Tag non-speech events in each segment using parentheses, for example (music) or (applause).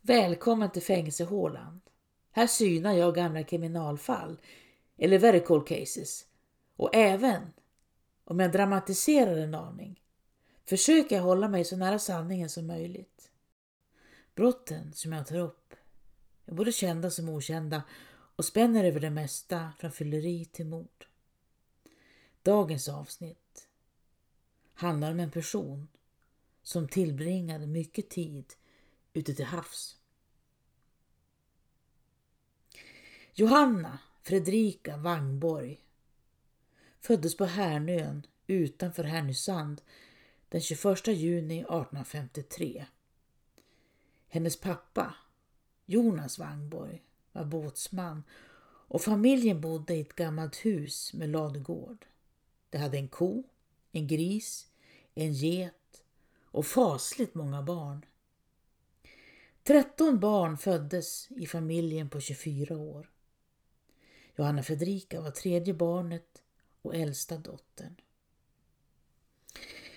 Välkommen till fängelsehålan. Här synar jag gamla kriminalfall, eller very cold cases. Och även om jag dramatiserar en aning försöker jag hålla mig så nära sanningen som möjligt. Brotten som jag tar upp är både kända som okända och spänner över det mesta från fylleri till mord. Dagens avsnitt handlar om en person som tillbringade mycket tid ute till havs. Johanna Fredrika Wangborg föddes på Härnön utanför Härnösand den 21 juni 1853. Hennes pappa Jonas Wangborg var båtsman och familjen bodde i ett gammalt hus med ladugård. De hade en ko, en gris, en get och fasligt många barn. 13 barn föddes i familjen på 24 år. Johanna Fredrika var tredje barnet och äldsta dottern.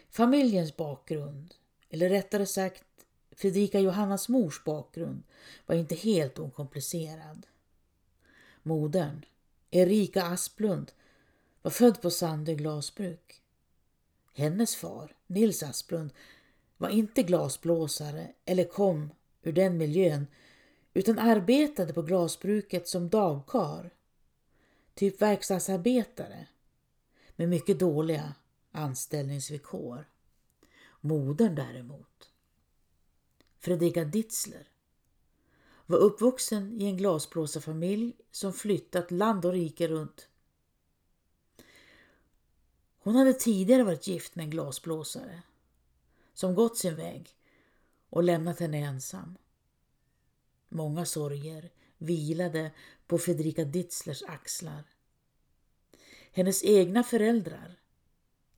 Familjens bakgrund, eller rättare sagt Fredrika Johannas mors bakgrund, var inte helt okomplicerad. Modern, Erika Asplund, var född på Sandö glasbruk. Hennes far, Nils Asplund, var inte glasblåsare eller kom ur den miljön utan arbetade på glasbruket som dagkar, typ verkstadsarbetare med mycket dåliga anställningsvillkor. Modern däremot, Fredrika Ditzler, var uppvuxen i en glasblåsarfamilj som flyttat land och rike runt. Hon hade tidigare varit gift med en glasblåsare som gått sin väg och lämnat henne ensam. Många sorger vilade på Fredrika Ditzlers axlar. Hennes egna föräldrar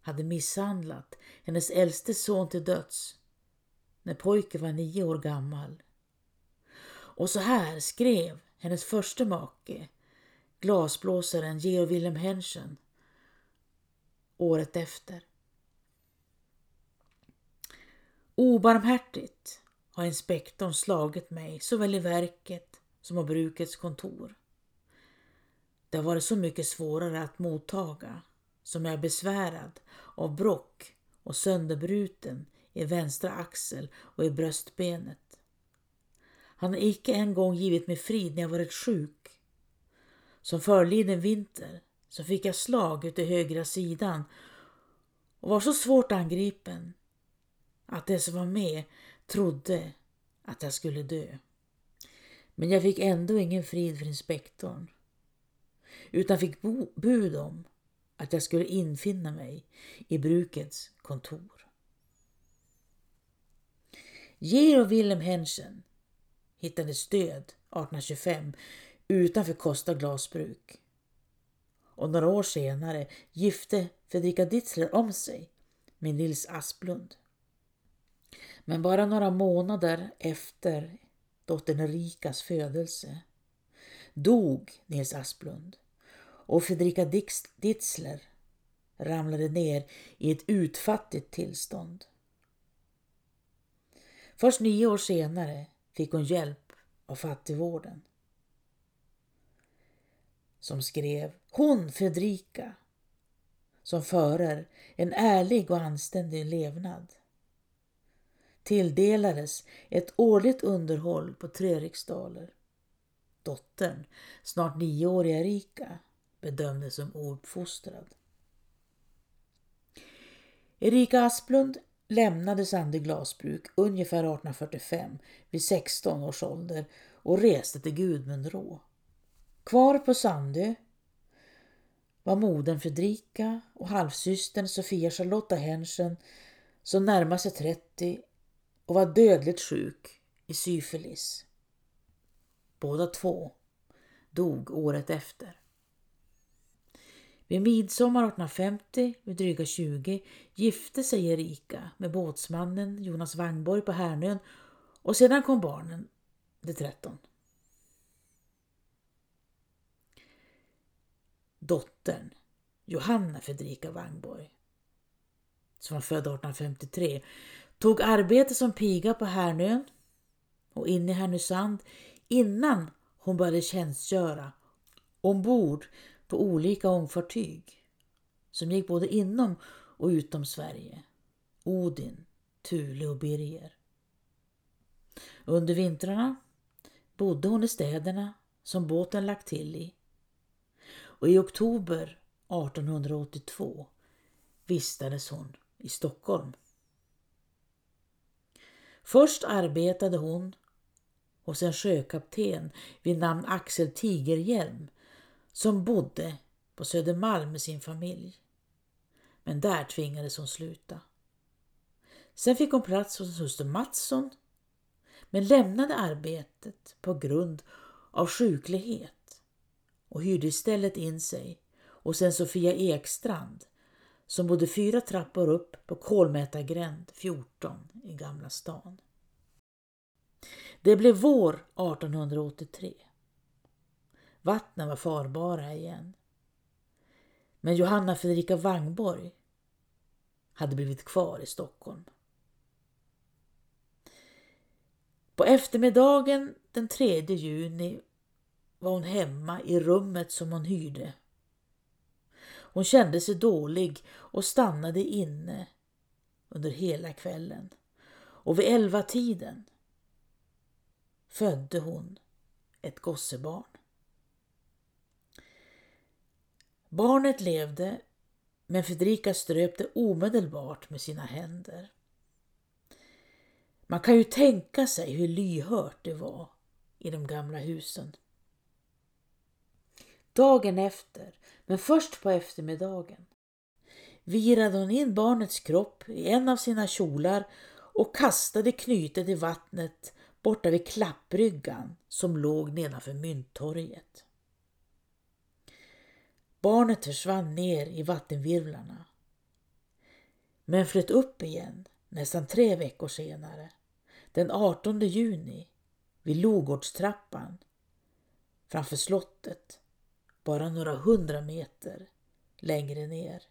hade misshandlat hennes äldste son till döds när pojken var nio år gammal. Och så här skrev hennes första make, glasblåsaren Georg Wilhelm Henschen, året efter. Obarmhärtigt har inspektorn slagit mig såväl i verket som på brukets kontor. Det har varit så mycket svårare att mottaga som jag är besvärad av brock och sönderbruten i vänstra axel och i bröstbenet. Han har icke en gång givit mig frid när jag varit sjuk. Som förliden vinter så fick jag slag ut i högra sidan och var så svårt angripen att de som var med trodde att jag skulle dö. Men jag fick ändå ingen frid för inspektorn utan fick bud om att jag skulle infinna mig i brukets kontor. Georg Wilhelm Henschen hittade stöd 1825 utanför Kosta glasbruk. Och några år senare gifte Fredrika Ditzler om sig med Nils Asplund. Men bara några månader efter dottern Erikas födelse dog Nils Asplund och Fredrika Ditzler ramlade ner i ett utfattigt tillstånd. Först nio år senare fick hon hjälp av fattigvården. Som skrev Hon Fredrika som förer en ärlig och anständig levnad tilldelades ett årligt underhåll på tre riksdaler. Dottern, snart nioåriga Erika, bedömdes som ouppfostrad. Erika Asplund lämnade Sandö glasbruk ungefär 1845 vid 16 års ålder och reste till Gudmundrå. Kvar på Sandö var modern Fredrika och halvsystern Sofia Charlotta Henschen som närmade sig 30 och var dödligt sjuk i syfilis. Båda två dog året efter. Vid midsommar 1850, vid dryga 20, gifte sig Erika med båtsmannen Jonas Wangborg på Härnön och sedan kom barnen, de 13. Dottern, Johanna Fredrika Wangborg, som var född 1853, tog arbete som piga på Härnön och och in i Härnösand innan hon började tjänstgöra ombord på olika ångfartyg som gick både inom och utom Sverige. Odin, Thule och Birger. Under vintrarna bodde hon i städerna som båten lagt till i och i oktober 1882 vistades hon i Stockholm. Först arbetade hon hos en sjökapten vid namn Axel Tigerhjelm som bodde på Södermalm med sin familj. Men där tvingades hon sluta. Sen fick hon plats hos syster Mattsson men lämnade arbetet på grund av sjuklighet och hyrde istället in sig hos en Sofia Ekstrand som bodde fyra trappor upp på Kolmätargränd 14 i Gamla stan. Det blev vår 1883. Vattnen var farbara igen. Men Johanna Fredrika Wangborg hade blivit kvar i Stockholm. På eftermiddagen den 3 juni var hon hemma i rummet som hon hyrde. Hon kände sig dålig och stannade inne under hela kvällen. Och vid elva tiden födde hon ett gossebarn. Barnet levde men Fredrika ströp det omedelbart med sina händer. Man kan ju tänka sig hur lyhört det var i de gamla husen. Dagen efter, men först på eftermiddagen, virade hon in barnets kropp i en av sina kjolar och kastade knytet i vattnet borta vid klappbryggan som låg nedanför Mynttorget. Barnet försvann ner i vattenvirvlarna men flöt upp igen nästan tre veckor senare, den 18 juni, vid Logårdstrappan framför slottet, bara några hundra meter längre ner.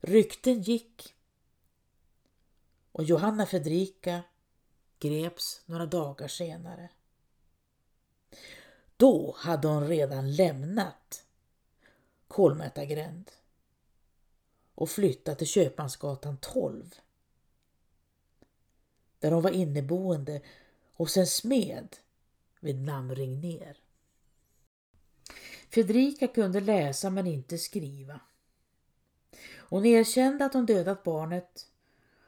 Rykten gick och Johanna Fredrika greps några dagar senare. Då hade hon redan lämnat Kolmätargränd och flyttat till Köpmansgatan 12 där hon var inneboende hos en smed vid namn ner. Fredrika kunde läsa men inte skriva. Hon erkände att hon dödat barnet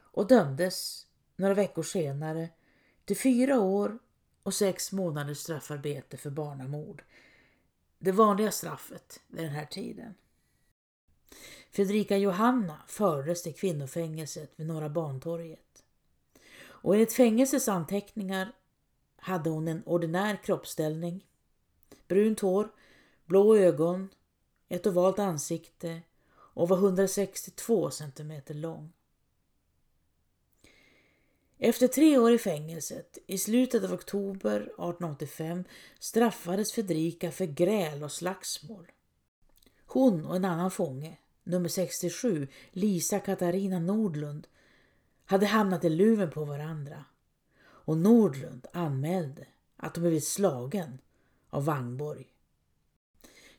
och dömdes några veckor senare till fyra år och sex månaders straffarbete för barnamord. Det vanliga straffet vid den här tiden. Fredrika Johanna fördes till kvinnofängelset vid Norra Bantorget. Och enligt fängelsets anteckningar hade hon en ordinär kroppsställning, brunt hår, blå ögon, ett ovalt ansikte och var 162 centimeter lång. Efter tre år i fängelset, i slutet av oktober 1885, straffades Fredrika för gräl och slagsmål. Hon och en annan fånge, nummer 67, Lisa Katarina Nordlund, hade hamnat i luven på varandra och Nordlund anmälde att hon blivit slagen av Wangborg.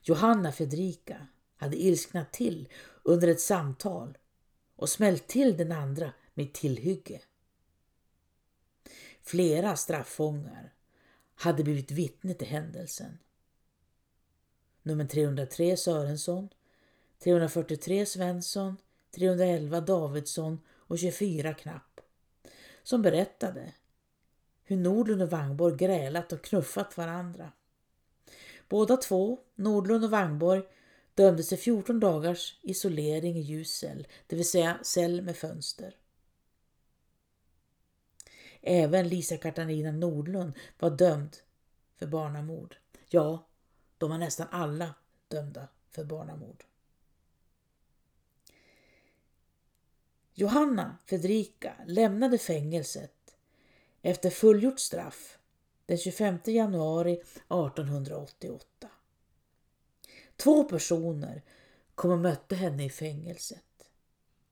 Johanna Fredrika hade ilsknat till under ett samtal och smält till den andra med tillhygge. Flera straffångar hade blivit vittne till händelsen. Nummer 303 Sörensson, 343 Svensson, 311 Davidsson och 24 Knapp som berättade hur Nordlund och Wangborg grälat och knuffat varandra. Båda två, Nordlund och Wangborg, dömdes till 14 dagars isolering i ljuscell, det vill säga cell med fönster. Även Lisa Katarina Nordlund var dömd för barnamord. Ja, de var nästan alla dömda för barnamord. Johanna Fredrika lämnade fängelset efter fullgjort straff den 25 januari 1888. Två personer kom och mötte henne i fängelset.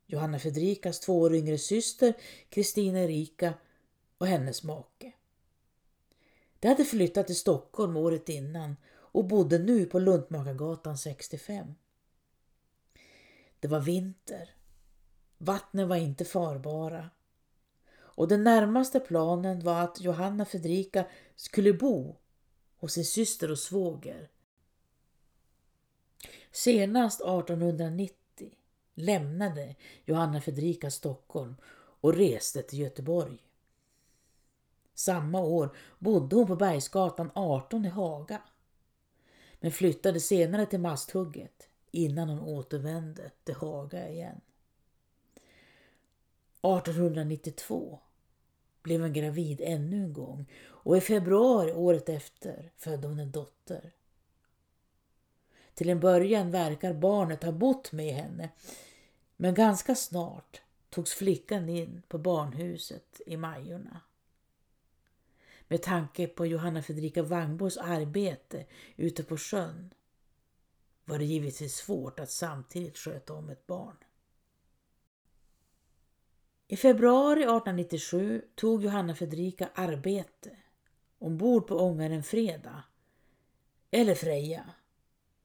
Johanna Fredrikas två år yngre syster Kristina Erika och hennes make. De hade flyttat till Stockholm året innan och bodde nu på Luntmakargatan 65. Det var vinter. Vattnen var inte farbara. Och den närmaste planen var att Johanna Fredrika skulle bo hos sin syster och svåger. Senast 1890 lämnade Johanna Fredrika Stockholm och reste till Göteborg. Samma år bodde hon på Bergsgatan 18 i Haga men flyttade senare till Masthugget innan hon återvände till Haga igen. 1892 blev hon gravid ännu en gång och i februari året efter födde hon en dotter. Till en början verkar barnet ha bott med henne men ganska snart togs flickan in på barnhuset i Majorna. Med tanke på Johanna Fredrika Wangborgs arbete ute på sjön var det givetvis svårt att samtidigt sköta om ett barn. I februari 1897 tog Johanna Fredrika arbete ombord på ångaren Freda eller Freja.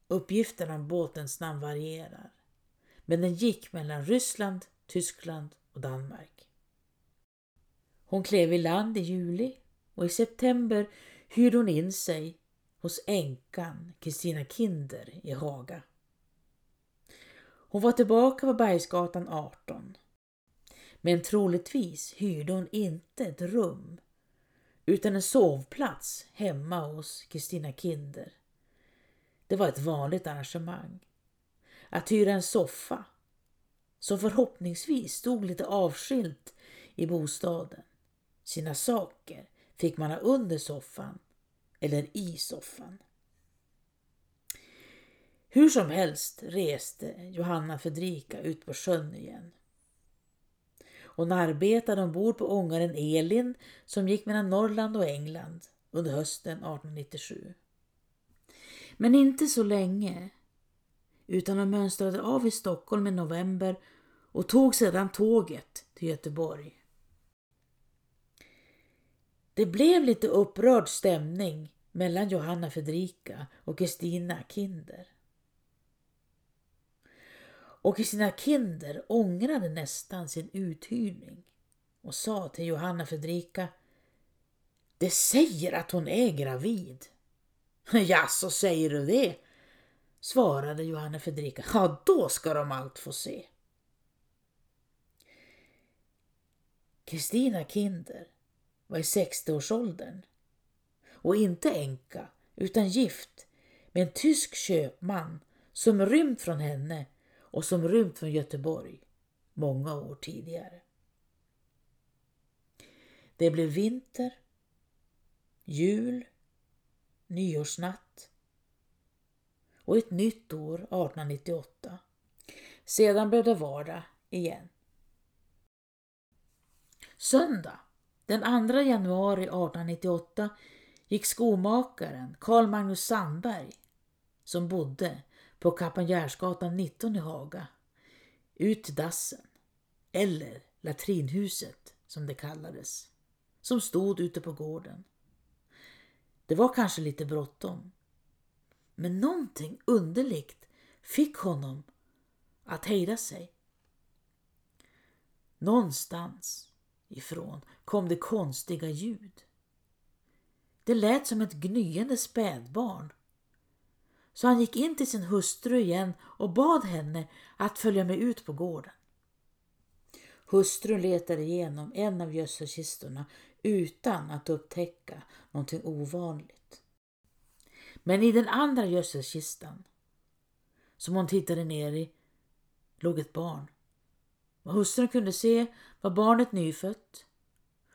Uppgifterna om båtens namn varierar. Men den gick mellan Ryssland, Tyskland och Danmark. Hon klev i land i juli och i september hyrde hon in sig hos änkan Kristina Kinder i Haga. Hon var tillbaka på Bergsgatan 18. Men troligtvis hyrde hon inte ett rum utan en sovplats hemma hos Kristina Kinder. Det var ett vanligt arrangemang. Att hyra en soffa som förhoppningsvis stod lite avskilt i bostaden. Sina saker fick man ha under soffan eller i soffan. Hur som helst reste Johanna Fredrika ut på sjön igen. Hon arbetade ombord på ångaren Elin som gick mellan Norrland och England under hösten 1897. Men inte så länge, utan hon mönstrade av i Stockholm i november och tog sedan tåget till Göteborg. Det blev lite upprörd stämning mellan Johanna Fredrika och Kristina Kinder. Och Kristina Kinder ångrade nästan sin uthyrning och sa till Johanna Fredrika Det säger att hon är gravid. (laughs) Ja, så säger du det? svarade Johanna Fredrika. Ja, då ska de allt få se. Kristina Kinder var i 60-årsåldern och inte änka utan gift med en tysk köpman som rymt från henne och som rymt från Göteborg många år tidigare. Det blev vinter, jul, nyårsnatt och ett nytt år 1898. Sedan blev det vardag igen. Söndag den 2 januari 1898 gick skomakaren Carl Magnus Sandberg, som bodde på Kappanjärsgatan 19 i Haga, ut till dassen, eller latrinhuset som det kallades, som stod ute på gården. Det var kanske lite bråttom, men någonting underligt fick honom att hejda sig. Någonstans ifrån kom det konstiga ljud. Det lät som ett gnyende spädbarn. Så han gick in till sin hustru igen och bad henne att följa med ut på gården. Hustrun letade igenom en av gödselkistorna utan att upptäcka någonting ovanligt. Men i den andra gödselkistan, som hon tittade ner i, låg ett barn. Vad hustrun kunde se var barnet nyfött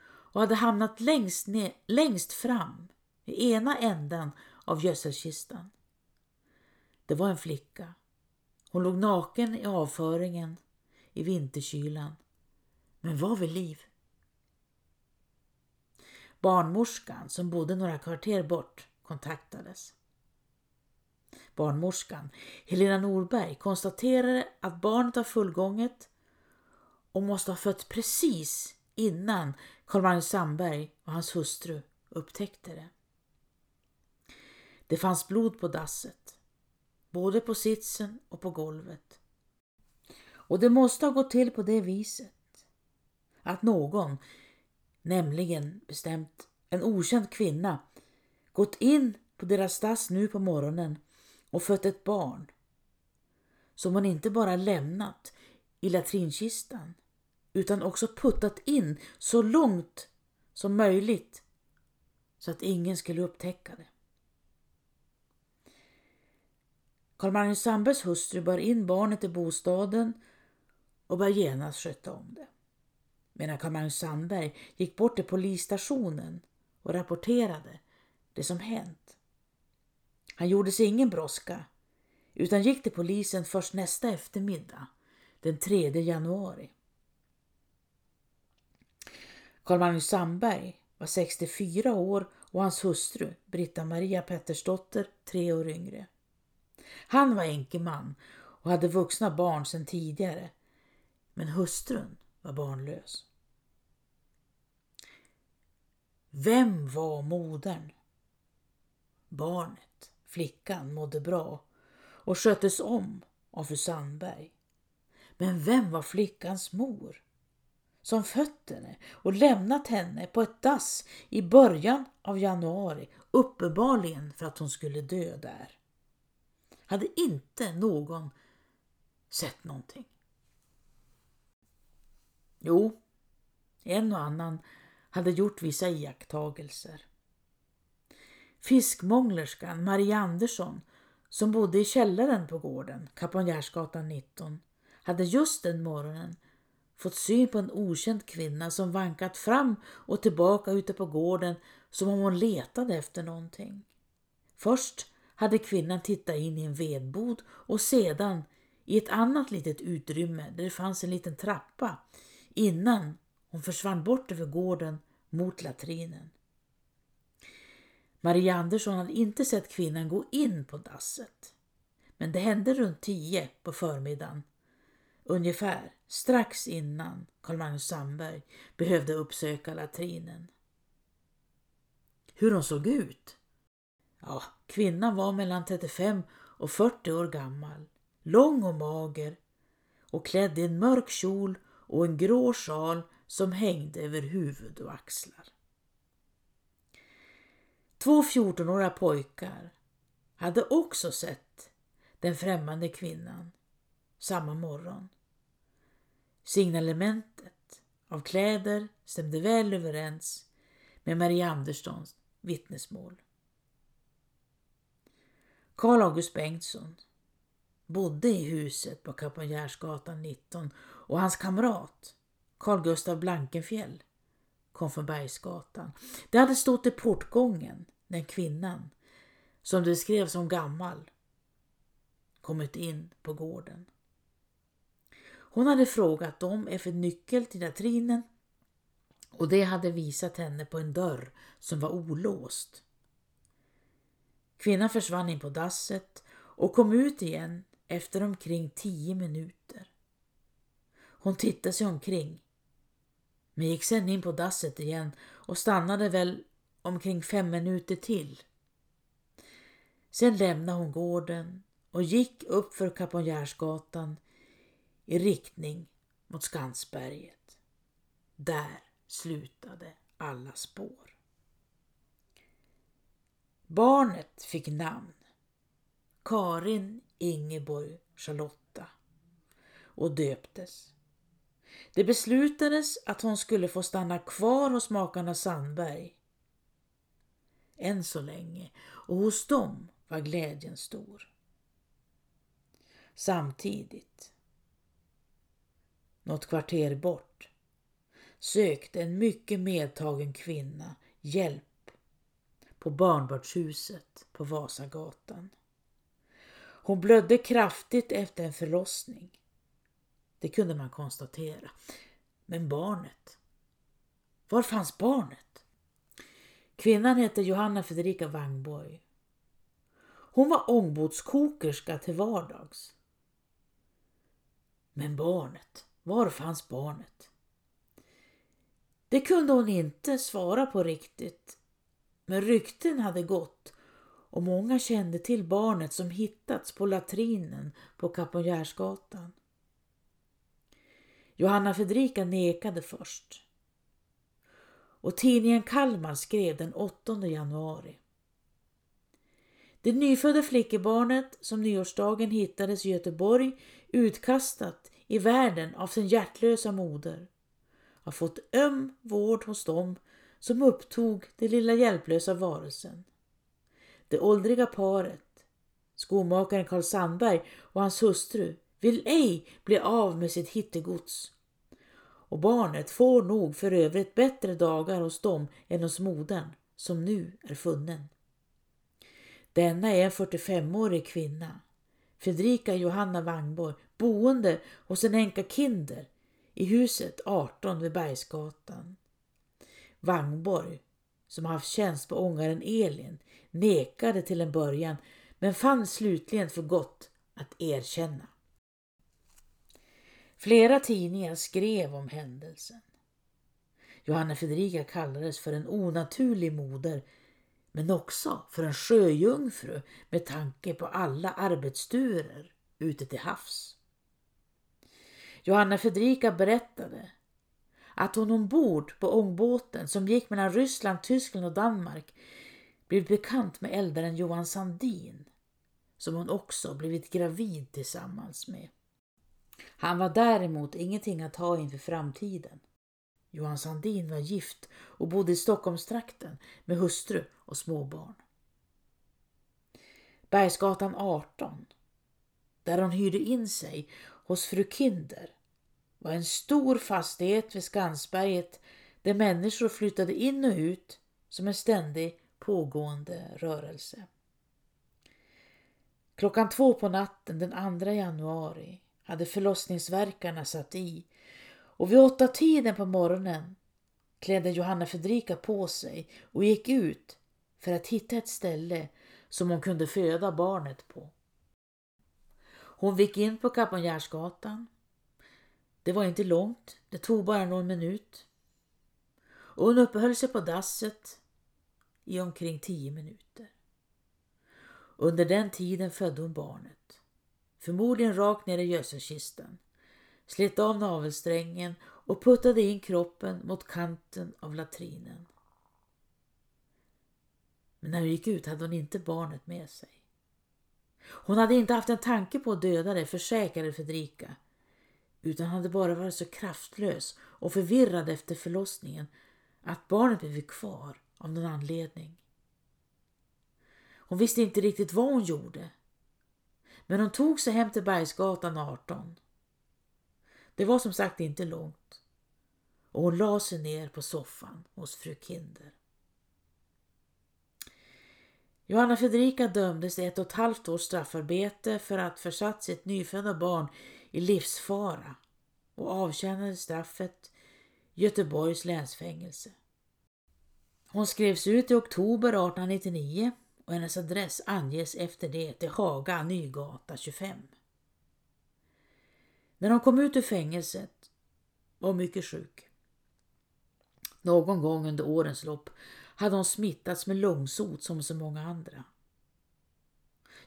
och hade hamnat längst, ner, längst fram i ena änden av gödselkistan. Det var en flicka. Hon låg naken i avföringen i vinterkylan, men var vid liv. Barnmorskan som bodde några kvarter bort kontaktades. Barnmorskan Helena Norberg konstaterade att barnet var fullgånget och måste ha fött precis innan Carl-Magnus Sandberg och hans hustru upptäckte det. Det fanns blod på dasset, både på sitsen och på golvet. Och det måste ha gått till på det viset att någon, nämligen bestämt en okänd kvinna, gått in på deras dass nu på morgonen och fött ett barn som hon inte bara lämnat i latrinkistan utan också puttat in så långt som möjligt så att ingen skulle upptäcka det. Carl-Magnus Sandbergs hustru bar in barnet i bostaden och började genast sköta om det. Medan Carl-Magnus Sandberg gick bort till polisstationen och rapporterade det som hänt. Han gjorde sig ingen brådska utan gick till polisen först nästa eftermiddag, den 3 januari. Carl-Magnus Sandberg var 64 år och hans hustru Britta-Maria Pettersdotter tre år yngre. Han var enkeman och hade vuxna barn sedan tidigare men hustrun var barnlös. Vem var modern? Barnet, flickan, mådde bra och sköttes om av fru Sandberg. Men vem var flickans mor? Som fött henne och lämnat henne på ett dass i början av januari, uppenbarligen för att hon skulle dö där. Hade inte någon sett någonting. Jo, en och annan hade gjort vissa iakttagelser. Fiskmånglerskan Marie Andersson som bodde i källaren på gården, Kaponjärsgatan 19, hade just den morgonen fått syn på en okänd kvinna som vankat fram och tillbaka ute på gården som om hon letade efter någonting. Först hade kvinnan tittat in i en vedbod och sedan i ett annat litet utrymme där det fanns en liten trappa innan hon försvann bort över gården mot latrinen. Maria Andersson hade inte sett kvinnan gå in på dasset. Men det hände runt tio på förmiddagen. Ungefär strax innan Carl-Magnus Sandberg behövde uppsöka latrinen. Hur hon såg ut? Ja, kvinnan var mellan 35 och 40 år gammal. Lång och mager och klädd i en mörk kjol och en grå sjal som hängde över huvud och axlar. Två 14-åriga pojkar hade också sett den främmande kvinnan samma morgon. Signalementet av kläder stämde väl överens med Marie Anderssons vittnesmål. Karl August Bengtsson bodde i huset på Kaponjärsgatan 19 och hans kamrat Carl Gustav Blankenfjell, kom från Bergsgatan. Det hade stått i portgången när kvinnan, som det skrevs som gammal, kommit in på gården. Hon hade frågat dem efter nyckel till latrinen och det hade visat henne på en dörr som var olåst. Kvinnan försvann in på dasset och kom ut igen efter omkring tio minuter. Hon tittade sig omkring men gick sen in på dasset igen och stannade väl omkring fem minuter till. Sen lämnade hon gården och gick upp för Kaponjärsgatan i riktning mot Skansberget. Där slutade alla spår. Barnet fick namn. Karin Ingeborg Charlotta. Och döptes. Det beslutades att hon skulle få stanna kvar hos makarna Sandberg. Än så länge. Och hos dem var glädjen stor. Samtidigt, något kvarter bort, sökte en mycket medtagen kvinna hjälp på barnbördshuset på Vasagatan. Hon blödde kraftigt efter en förlossning. Det kunde man konstatera. Men barnet? Var fanns barnet? Kvinnan hette Johanna Fredrika Wangborg. Hon var ångbåtskokerska till vardags. Men barnet, var fanns barnet? Det kunde hon inte svara på riktigt. Men rykten hade gått och många kände till barnet som hittats på latrinen på Kaponjärsgatan. Johanna Fredrika nekade först. Och tidningen Kalmar skrev den 8 januari. Det nyfödda flickebarnet som nyårsdagen hittades i Göteborg utkastat i världen av sin hjärtlösa moder har fått öm vård hos dem som upptog den lilla hjälplösa varelsen. Det åldriga paret, skomakaren Karl Sandberg och hans hustru, vill ej bli av med sitt hittegods. Och barnet får nog för övrigt bättre dagar hos dem än hos modern, som nu är funnen. Denna är en 45-årig kvinna, Fredrika Johanna Wangborg, boende hos en änka Kinder i huset 18 vid Bergsgatan. Wangborg, som haft tjänst på ångaren Elin, nekade till en början men fann slutligen för gott att erkänna. Flera tidningar skrev om händelsen. Johanna Fredrika kallades för en onaturlig moder men också för en sjöjungfru med tanke på alla arbetsturer ute till havs. Johanna Fredrika berättade att hon ombord på ångbåten som gick mellan Ryssland, Tyskland och Danmark blivit bekant med eldaren Johan Sandin som hon också blivit gravid tillsammans med. Han var däremot ingenting att ha inför framtiden. Johan Sandin var gift och bodde i Stockholmstrakten med hustru och småbarn. Bergsgatan 18, där hon hyrde in sig hos fru Kinder, var en stor fastighet vid Skansberget där människor flyttade in och ut som en ständig pågående rörelse. Klockan två på natten den 2 januari hade förlossningsverkarna satt i och vid åtta tiden på morgonen klädde Johanna Fredrika på sig och gick ut för att hitta ett ställe som hon kunde föda barnet på. Hon gick in på Kaponjärsgatan. Det var inte långt, det tog bara någon minut. Och hon uppehöll sig på dasset i omkring tio minuter. Under den tiden födde hon barnet. Förmodligen rakt ner i gödselkistan. Slet av navelsträngen och puttade in kroppen mot kanten av latrinen. Men när hon gick ut hade hon inte barnet med sig. Hon hade inte haft en tanke på att döda det, försäkrade Fredrika, utan hade bara varit så kraftlös och förvirrad efter förlossningen att barnet blivit kvar av någon anledning. Hon visste inte riktigt vad hon gjorde. Men hon tog sig hem till Bergsgatan 18. Det var som sagt inte långt. Och hon la sig ner på soffan hos fru Kinder. Johanna Fredrika dömdes till ett och ett halvt års straffarbete för att försatt sitt nyfödda barn i livsfara och avtjänade straffet i Göteborgs länsfängelse. Hon skrevs ut i oktober 1899 och hennes adress anges efter det till Haga Nygata 25. När hon kom ut ur fängelset var hon mycket sjuk. Någon gång under årens lopp hade hon smittats med lungsot som så många andra.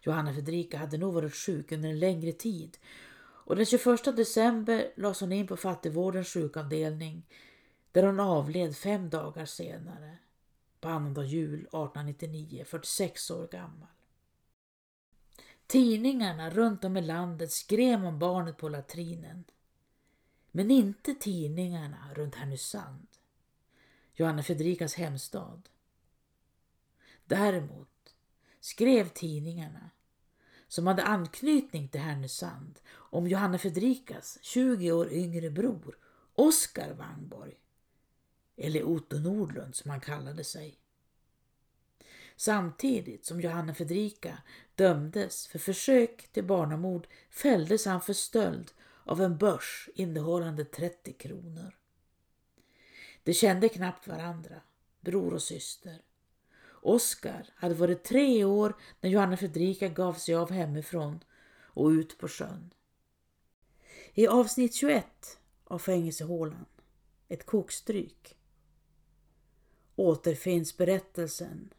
Johanna Fredrika hade nog varit sjuk under en längre tid och den 21 december lades hon in på fattigvårdens sjukavdelning där hon avled fem dagar senare på annandag jul 1899, 46 år gammal. Tidningarna runt om i landet skrev om barnet på latrinen. Men inte tidningarna runt Härnösand, Johanna Fredrikas hemstad. Däremot skrev tidningarna som hade anknytning till Härnösand om Johanna Fredrikas 20 år yngre bror Oskar Wangborg eller Otto Nordlund som han kallade sig. Samtidigt som Johanna Fredrika dömdes för försök till barnamord fälldes han för stöld av en börs innehållande 30 kronor. De kände knappt varandra, bror och syster. Oskar hade varit tre år när Johanna Fredrika gav sig av hemifrån och ut på sjön. I avsnitt 21 av Fängelsehålan, ett kokstryk, återfinns berättelsen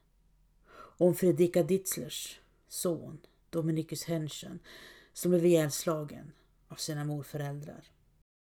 om Fredrika Ditzlers son Dominicus Henschen som blev ihjälslagen av sina morföräldrar.